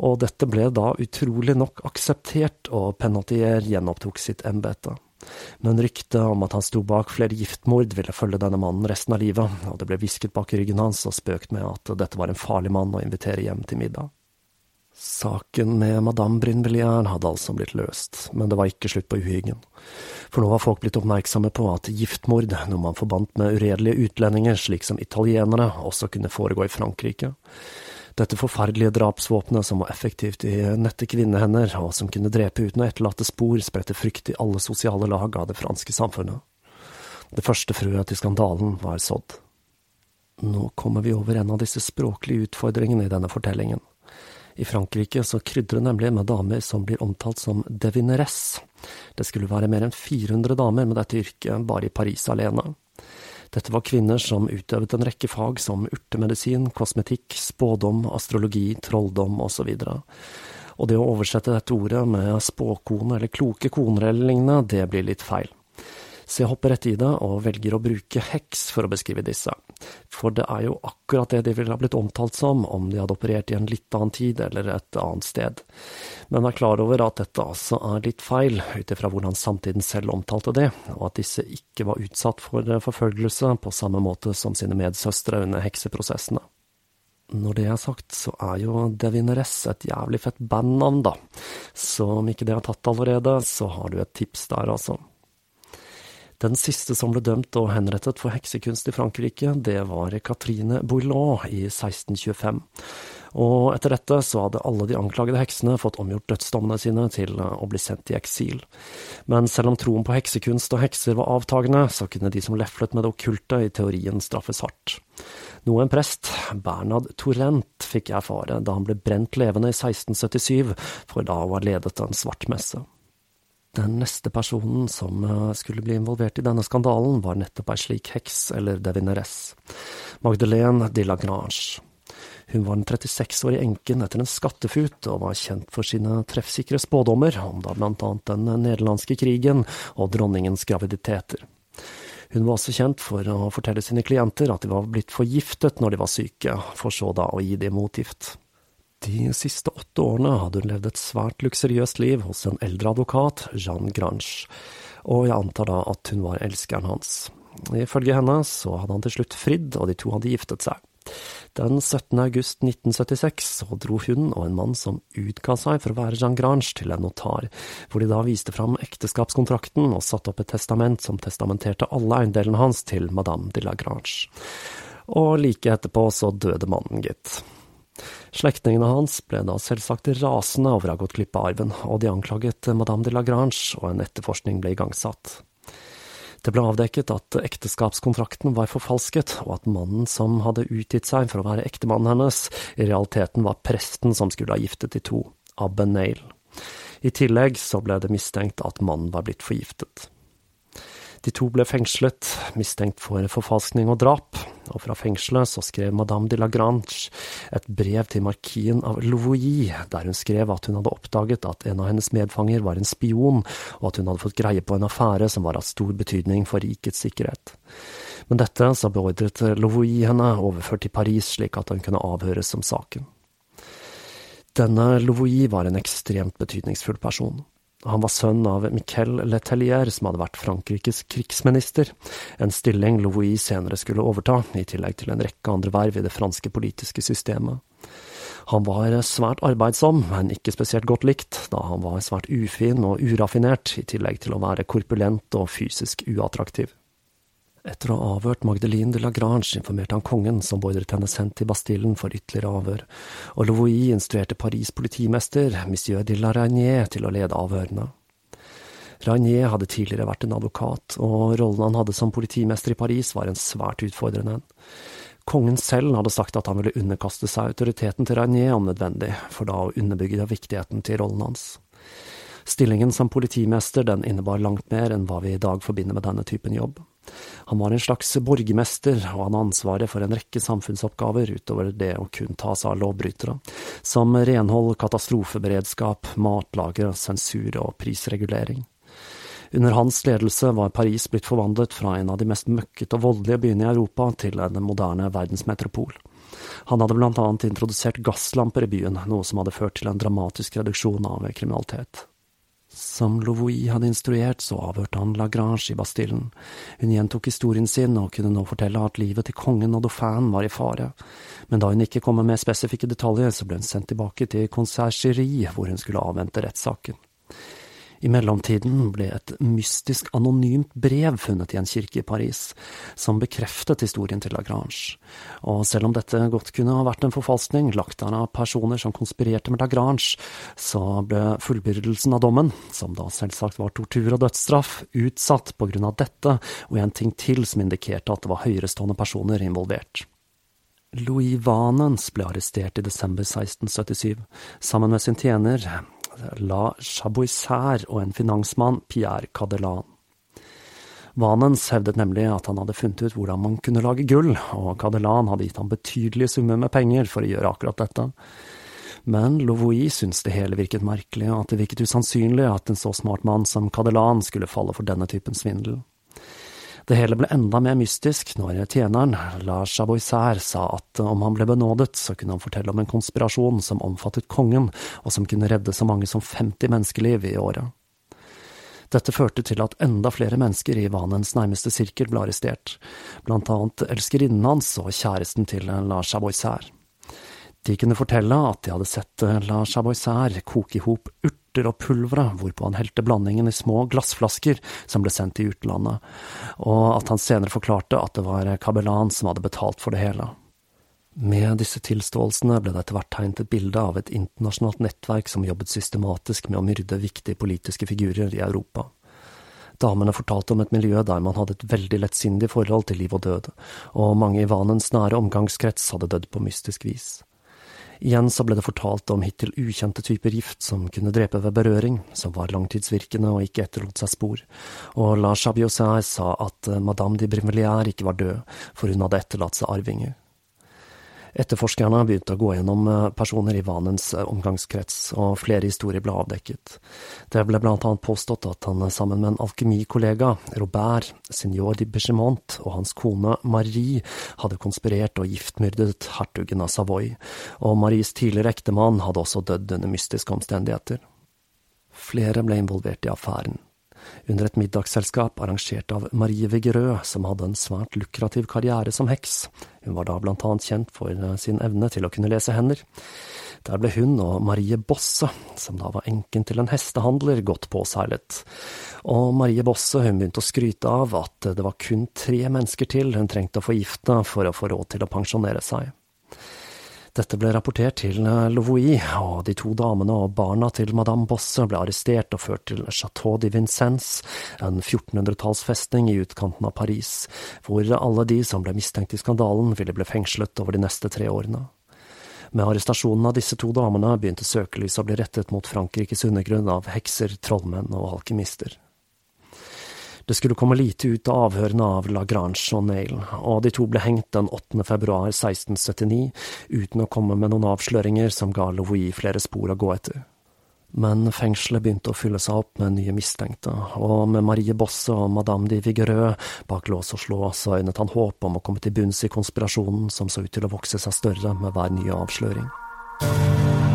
Og dette ble da utrolig nok akseptert, og Penatier gjenopptok sitt embete. Men ryktet om at han sto bak flere giftmord, ville følge denne mannen resten av livet, og det ble hvisket bak ryggen hans og spøkt med at dette var en farlig mann å invitere hjem til middag. Saken med madame Brinvilliers hadde altså blitt løst, men det var ikke slutt på uhyggen. For nå var folk blitt oppmerksomme på at giftmord, noe man forbandt med uredelige utlendinger slik som italienere, også kunne foregå i Frankrike. Dette forferdelige drapsvåpenet som var effektivt i nette kvinnehender, og som kunne drepe uten å etterlate spor, spredte frykt i alle sosiale lag av det franske samfunnet. Det første frøet til skandalen var sådd. Nå kommer vi over en av disse språklige utfordringene i denne fortellingen. I Frankrike så krydrer det nemlig med damer som blir omtalt som devineress. Det skulle være mer enn 400 damer med dette yrket bare i Paris alene. Dette var kvinner som utøvet en rekke fag som urtemedisin, kosmetikk, spådom, astrologi, trolldom osv. Og det å oversette dette ordet med spåkone eller kloke koner eller lignende, det blir litt feil. Så jeg hopper rett i det og velger å bruke heks for å beskrive disse. For det er jo akkurat det de ville ha blitt omtalt som om de hadde operert i en litt annen tid eller et annet sted. Men vær klar over at dette altså er litt feil, ut ifra hvordan samtiden selv omtalte det, og at disse ikke var utsatt for forfølgelse på samme måte som sine medsøstre under hekseprosessene. Når det er sagt, så er jo Devineress et jævlig fett bandnavn, da. Så om ikke det er tatt allerede, så har du et tips der, altså. Den siste som ble dømt og henrettet for heksekunst i Frankrike, det var Catherine Boulot i 1625. Og etter dette så hadde alle de anklagede heksene fått omgjort dødsdommene sine til å bli sendt i eksil. Men selv om troen på heksekunst og hekser var avtagende, så kunne de som leflet med det okkulte i teorien straffes hardt. Noe en prest, Bernhard Torrent, fikk erfare da han ble brent levende i 1677, for da å ha ledet en svart messe. Den neste personen som eh, skulle bli involvert i denne skandalen, var nettopp ei slik heks, eller devineress, Magdalene de Lagrange. Hun var den 36-årige enken etter en skattefut, og var kjent for sine treffsikre spådommer om da blant annet den nederlandske krigen og dronningens graviditeter. Hun var også kjent for å fortelle sine klienter at de var blitt forgiftet når de var syke, for så da å gi dem motgift. De siste åtte årene hadde hun levd et svært luksuriøst liv hos en eldre advokat, Jeanne Grange, og jeg antar da at hun var elskeren hans. Ifølge henne så hadde han til slutt fridd, og de to hadde giftet seg. Den 17. august 1976 så dro hun og en mann som utga seg for å være Jean Grange, til en notar, hvor de da viste fram ekteskapskontrakten og satte opp et testament som testamenterte alle eiendelene hans til madame de la Grange. Og like etterpå så døde mannen, gitt. Slektningene hans ble da selvsagt rasende over å ha gått glipp av arven, og de anklaget madame de Lagrange, og en etterforskning ble igangsatt. Det ble avdekket at ekteskapskontrakten var forfalsket, og at mannen som hadde utgitt seg for å være ektemannen hennes, i realiteten var presten som skulle ha giftet de to, Abbe Nail. I tillegg så ble det mistenkt at mannen var blitt forgiftet. De to ble fengslet, mistenkt for forfalskning og drap, og fra fengselet så skrev madame de Lagrange et brev til markien av Louis, der hun skrev at hun hadde oppdaget at en av hennes medfanger var en spion, og at hun hadde fått greie på en affære som var av stor betydning for rikets sikkerhet. Men dette så beordret Louis henne overført til Paris, slik at hun kunne avhøres om saken. Denne Louis var en ekstremt betydningsfull person. Han var sønn av Miquel Letellier, som hadde vært Frankrikes krigsminister, en stilling Louis senere skulle overta, i tillegg til en rekke andre verv i det franske politiske systemet. Han var svært arbeidsom, men ikke spesielt godt likt, da han var svært ufin og uraffinert, i tillegg til å være korpulent og fysisk uattraktiv. Etter å ha avhørt Magdeline de Lagrange informerte han kongen, som beordret henne sendt til Bastillen for ytterligere avhør, og Louis instruerte Paris politimester, monsieur de la Reynier, til å lede avhørene. Reynier hadde tidligere vært en advokat, og rollen han hadde som politimester i Paris var en svært utfordrende en. Kongen selv hadde sagt at han ville underkaste seg autoriteten til Reynier om nødvendig, for da å underbygge viktigheten til rollen hans. Stillingen som politimester den innebar langt mer enn hva vi i dag forbinder med denne typen jobb. Han var en slags borgermester, og han ansvaret for en rekke samfunnsoppgaver utover det å kun ta seg av lovbrytere, som renhold, katastrofeberedskap, matlager, sensur og prisregulering. Under hans ledelse var Paris blitt forvandlet fra en av de mest møkkete og voldelige byene i Europa til en moderne verdensmetropol. Han hadde annet introdusert gasslamper i byen, noe som hadde ført til en dramatisk reduksjon av kriminalitet. Som Louis hadde instruert, så avhørte han Lagrange i Bastillen. Hun gjentok historien sin og kunne nå fortelle at livet til kongen og dauphin var i fare. Men da hun ikke kom med spesifikke detaljer, så ble hun sendt tilbake til Conciergerie, hvor hun skulle avvente rettssaken. I mellomtiden ble et mystisk anonymt brev funnet i en kirke i Paris, som bekreftet historien til Lagrange. Og selv om dette godt kunne ha vært en forfalskning, lagt der av personer som konspirerte med Lagrange, så ble fullbyrdelsen av dommen, som da selvsagt var tortur og dødsstraff, utsatt på grunn av dette og en ting til som indikerte at det var høyerestående personer involvert. Louis Vanens ble arrestert i desember 1677, sammen med sin tjener La Chaboisser og en finansmann, Pierre Cadelan. Vanens hevdet nemlig at han hadde funnet ut hvordan man kunne lage gull, og Cadelan hadde gitt ham betydelige summer med penger for å gjøre akkurat dette. Men Louvois syntes det hele virket merkelig, og at det virket usannsynlig at en så smart mann som Cadelan skulle falle for denne typen svindel. Det hele ble enda mer mystisk når tjeneren, Lars Aboisær, sa at om han ble benådet, så kunne han fortelle om en konspirasjon som omfattet kongen, og som kunne redde så mange som 50 menneskeliv i året. Dette førte til at enda flere mennesker i Vanens nærmeste sirkel ble arrestert, blant annet elskerinnen hans og kjæresten til Lars Aboisær. De kunne fortelle at de hadde sett Lars Aboisær koke i hop urt urter og pulvere, hvorpå han helte blandingen i små glassflasker som ble sendt til utlandet, og at han senere forklarte at det var Kabelan som hadde betalt for det hele. Med disse tilståelsene ble det etter hvert tegnet et bilde av et internasjonalt nettverk som jobbet systematisk med å myrde viktige politiske figurer i Europa. Damene fortalte om et miljø der man hadde et veldig lettsindig forhold til liv og død, og mange i Vanens nære omgangskrets hadde dødd på mystisk vis. Igjen så ble det fortalt om hittil ukjente typer gift som kunne drepe ved berøring, som var langtidsvirkende og ikke etterlot seg spor, og La Chabiosai sa at eh, Madame de Brimelière ikke var død, for hun hadde etterlatt seg arvinger. Etterforskerne begynte å gå gjennom eh, personer i Vanens eh, omgangskrets, og flere historier ble avdekket. Det ble blant annet påstått at han sammen med en alkemikollega, Robert, signor de Bechemont, og hans kone Marie hadde konspirert og giftmyrdet hertugen av Savoy, og Maries tidligere ektemann hadde også dødd under mystiske omstendigheter. Flere ble involvert i affæren under et middagsselskap arrangert av Marie Vigerø, som hadde en svært lukrativ karriere som heks. Hun var da blant annet kjent for eh, sin evne til å kunne lese hender. Der ble hun og Marie Bosse, som da var enken til en hestehandler, godt påseilet. Og Marie Bosse hun begynte å skryte av at det var kun tre mennesker til hun trengte å forgifte for å få råd til å pensjonere seg. Dette ble rapportert til eh, og de to damene og barna til madame Bosse ble arrestert og ført til Chateau de Vincennes, en 1400-tallsfestning i utkanten av Paris, hvor alle de som ble mistenkt i skandalen, ville bli fengslet over de neste tre årene. Med arrestasjonen av disse to damene begynte søkelyset å bli rettet mot Frankrikes undergrunn av hekser, trollmenn og alkymister. Det skulle komme lite ut av avhørene av Lagrange og Nail, og de to ble hengt den 8. februar 1679, uten å komme med noen avsløringer som ga Louis flere spor å gå etter. Men fengselet begynte å fylle seg opp med nye mistenkte, og med Marie Bosse og Madame de Vigerø bak lås og slå, så øynet han håp om å komme til bunns i konspirasjonen som så ut til å vokse seg større med hver nye avsløring.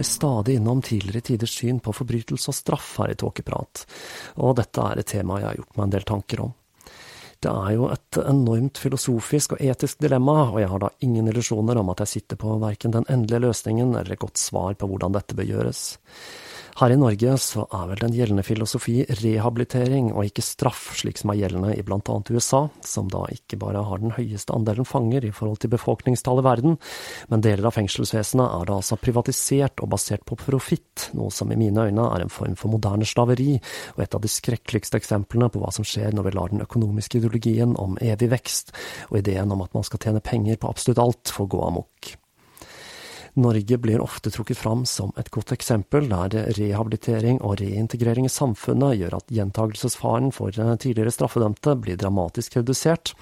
Kommer stadig innom tidligere tiders syn på forbrytelse og straff her i Tåkeprat, og dette er et tema jeg har gjort meg en del tanker om. Det er jo et enormt filosofisk og etisk dilemma, og jeg har da ingen illusjoner om at jeg sitter på verken den endelige løsningen eller et godt svar på hvordan dette bør gjøres. Her i Norge så er vel den gjeldende filosofi rehabilitering og ikke straff, slik som er gjeldende i annet USA, som da ikke bare har den høyeste andelen fanger i forhold til befolkningstallet i verden, men deler av fengselsvesenet er da altså privatisert og basert på profitt, noe som i mine øyne er en form for moderne slaveri, og et av de skrekkeligste eksemplene på hva som skjer når vi lar den økonomiske ideologien om evig vekst og ideen om at man skal tjene penger på absolutt alt, få gå amok. Norge blir ofte trukket fram som et godt eksempel der rehabilitering og reintegrering i samfunnet gjør at gjentagelsesfaren for tidligere straffedømte blir dramatisk redusert,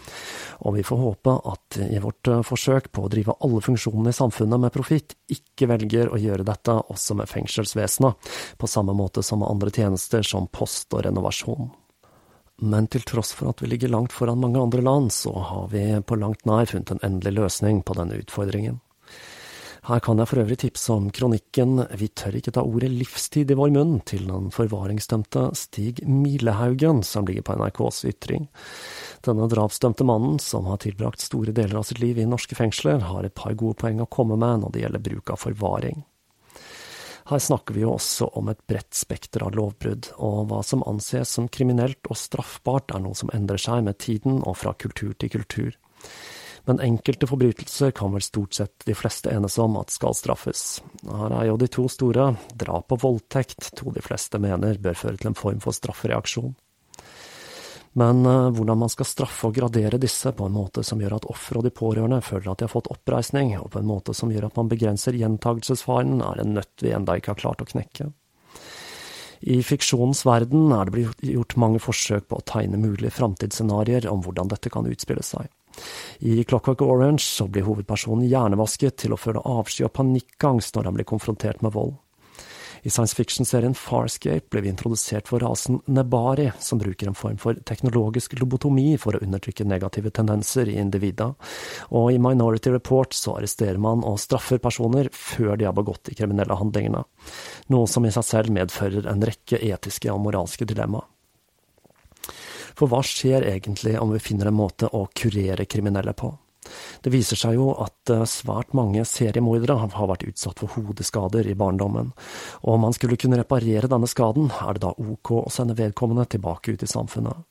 og vi får håpe at i vårt forsøk på å drive alle funksjonene i samfunnet med profitt, ikke velger å gjøre dette også med fengselsvesenet, på samme måte som med andre tjenester som post og renovasjon. Men til tross for at vi ligger langt foran mange andre land, så har vi på langt nær funnet en endelig løsning på denne utfordringen. Her kan jeg for øvrig tipse om kronikken Vi tør ikke ta ordet livstid i vår munn til den forvaringsdømte Stig Milehaugen, som ligger på NRKs ytring. Denne drapsdømte mannen, som har tilbrakt store deler av sitt liv i norske fengsler, har et par gode poeng å komme med når det gjelder bruk av forvaring. Her snakker vi jo også om et bredt spekter av lovbrudd, og hva som anses som kriminelt og straffbart er noe som endrer seg med tiden og fra kultur til kultur men enkelte forbrytelser kan vel stort sett de fleste enes om at skal straffes. Her er jo de to store, drap og voldtekt, to de fleste mener bør føre til en form for straffereaksjon. Men uh, hvordan man skal straffe og gradere disse på en måte som gjør at offer og de pårørende føler at de har fått oppreisning, og på en måte som gjør at man begrenser gjentagelsesfaren, er en nøtt vi enda ikke har klart å knekke. I fiksjonens verden er det blitt gjort mange forsøk på å tegne mulige framtidsscenarioer om hvordan dette kan utspille seg. I Clockwork Orange så blir hovedpersonen hjernevasket til å føle avsky og panikkangst når han blir konfrontert med vold. I science fiction-serien Farscape ble vi introdusert for rasen Nebari, som bruker en form for teknologisk lobotomi for å undertrykke negative tendenser i individa, og i Minority Report så arresterer man og straffer personer før de har begått de kriminelle handlingene, noe som i seg selv medfører en rekke etiske og moralske dilemmaer. For hva skjer egentlig om vi finner en måte å kurere kriminelle på? Det viser seg jo at eh, svært mange seriemordere har vært utsatt for hodeskader i barndommen, og om man skulle kunne reparere denne skaden, er det da ok å sende vedkommende tilbake ut i samfunnet.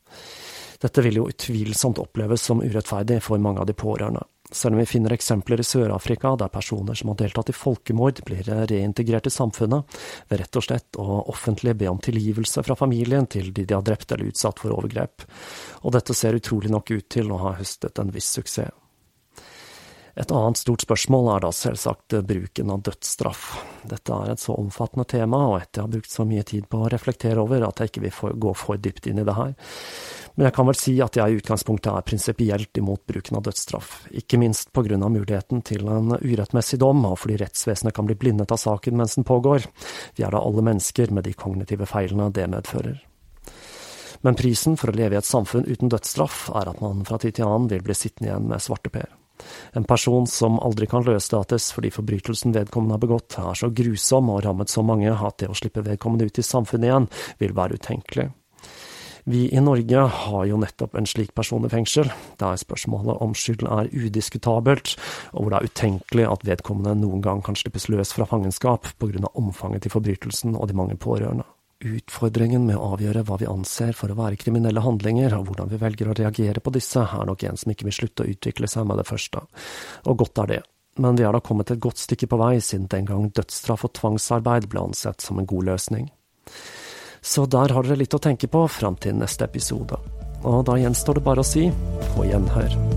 Dette vil jo utvilsomt oppleves som urettferdig for mange av de pårørende. Selv om vi finner eksempler i Sør-Afrika der personer som har deltatt i folkemord, blir reintegrert i samfunnet ved rett og slett å offentlig be om tilgivelse fra familien til de de har drept eller utsatt for overgrep, og dette ser utrolig nok ut til å ha høstet en viss suksess. Et annet stort spørsmål er da selvsagt bruken av dødsstraff. Dette er et så omfattende tema, og etter jeg har brukt så mye tid på å reflektere over at jeg ikke vil gå for dypt inn i det her. Men jeg kan vel si at jeg i utgangspunktet er prinsipielt imot bruken av dødsstraff, ikke minst på grunn av muligheten til en urettmessig dom, og fordi rettsvesenet kan bli blindet av saken mens den pågår. Vi er da alle mennesker med de kognitive feilene det medfører. Men prisen for å leve i et samfunn uten dødsstraff er at man fra tid til annen vil bli sittende igjen med svarteper. En person som aldri kan løslates fordi forbrytelsen vedkommende har begått, er så grusom og rammet så mange at det å slippe vedkommende ut i samfunnet igjen vil være utenkelig. Vi i Norge har jo nettopp en slik person i fengsel, der spørsmålet om skyld er udiskutabelt, og hvor det er utenkelig at vedkommende noen gang kan slippes løs fra fangenskap av omfanget til forbrytelsen og de mange pårørende. Utfordringen med å avgjøre hva vi anser for å være kriminelle handlinger, og hvordan vi velger å reagere på disse, er nok en som ikke vil slutte å utvikle seg med det første. Og godt er det. Men vi er da kommet et godt stykke på vei siden den gang dødsstraff og tvangsarbeid ble ansett som en god løsning. Så der har dere litt å tenke på fram til neste episode. Og da gjenstår det bare å si på gjenhør.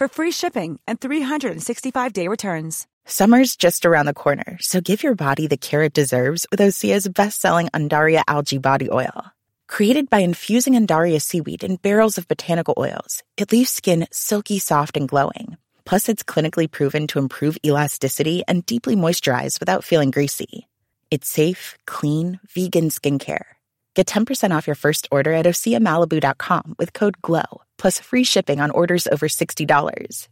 for free shipping and 365-day returns. Summer's just around the corner, so give your body the care it deserves with Osea's best-selling Undaria Algae Body Oil. Created by infusing Undaria seaweed in barrels of botanical oils, it leaves skin silky soft and glowing Plus, it's clinically proven to improve elasticity and deeply moisturize without feeling greasy. It's safe, clean, vegan skincare. Get 10% off your first order at OseaMalibu.com with code GLOW, plus free shipping on orders over $60.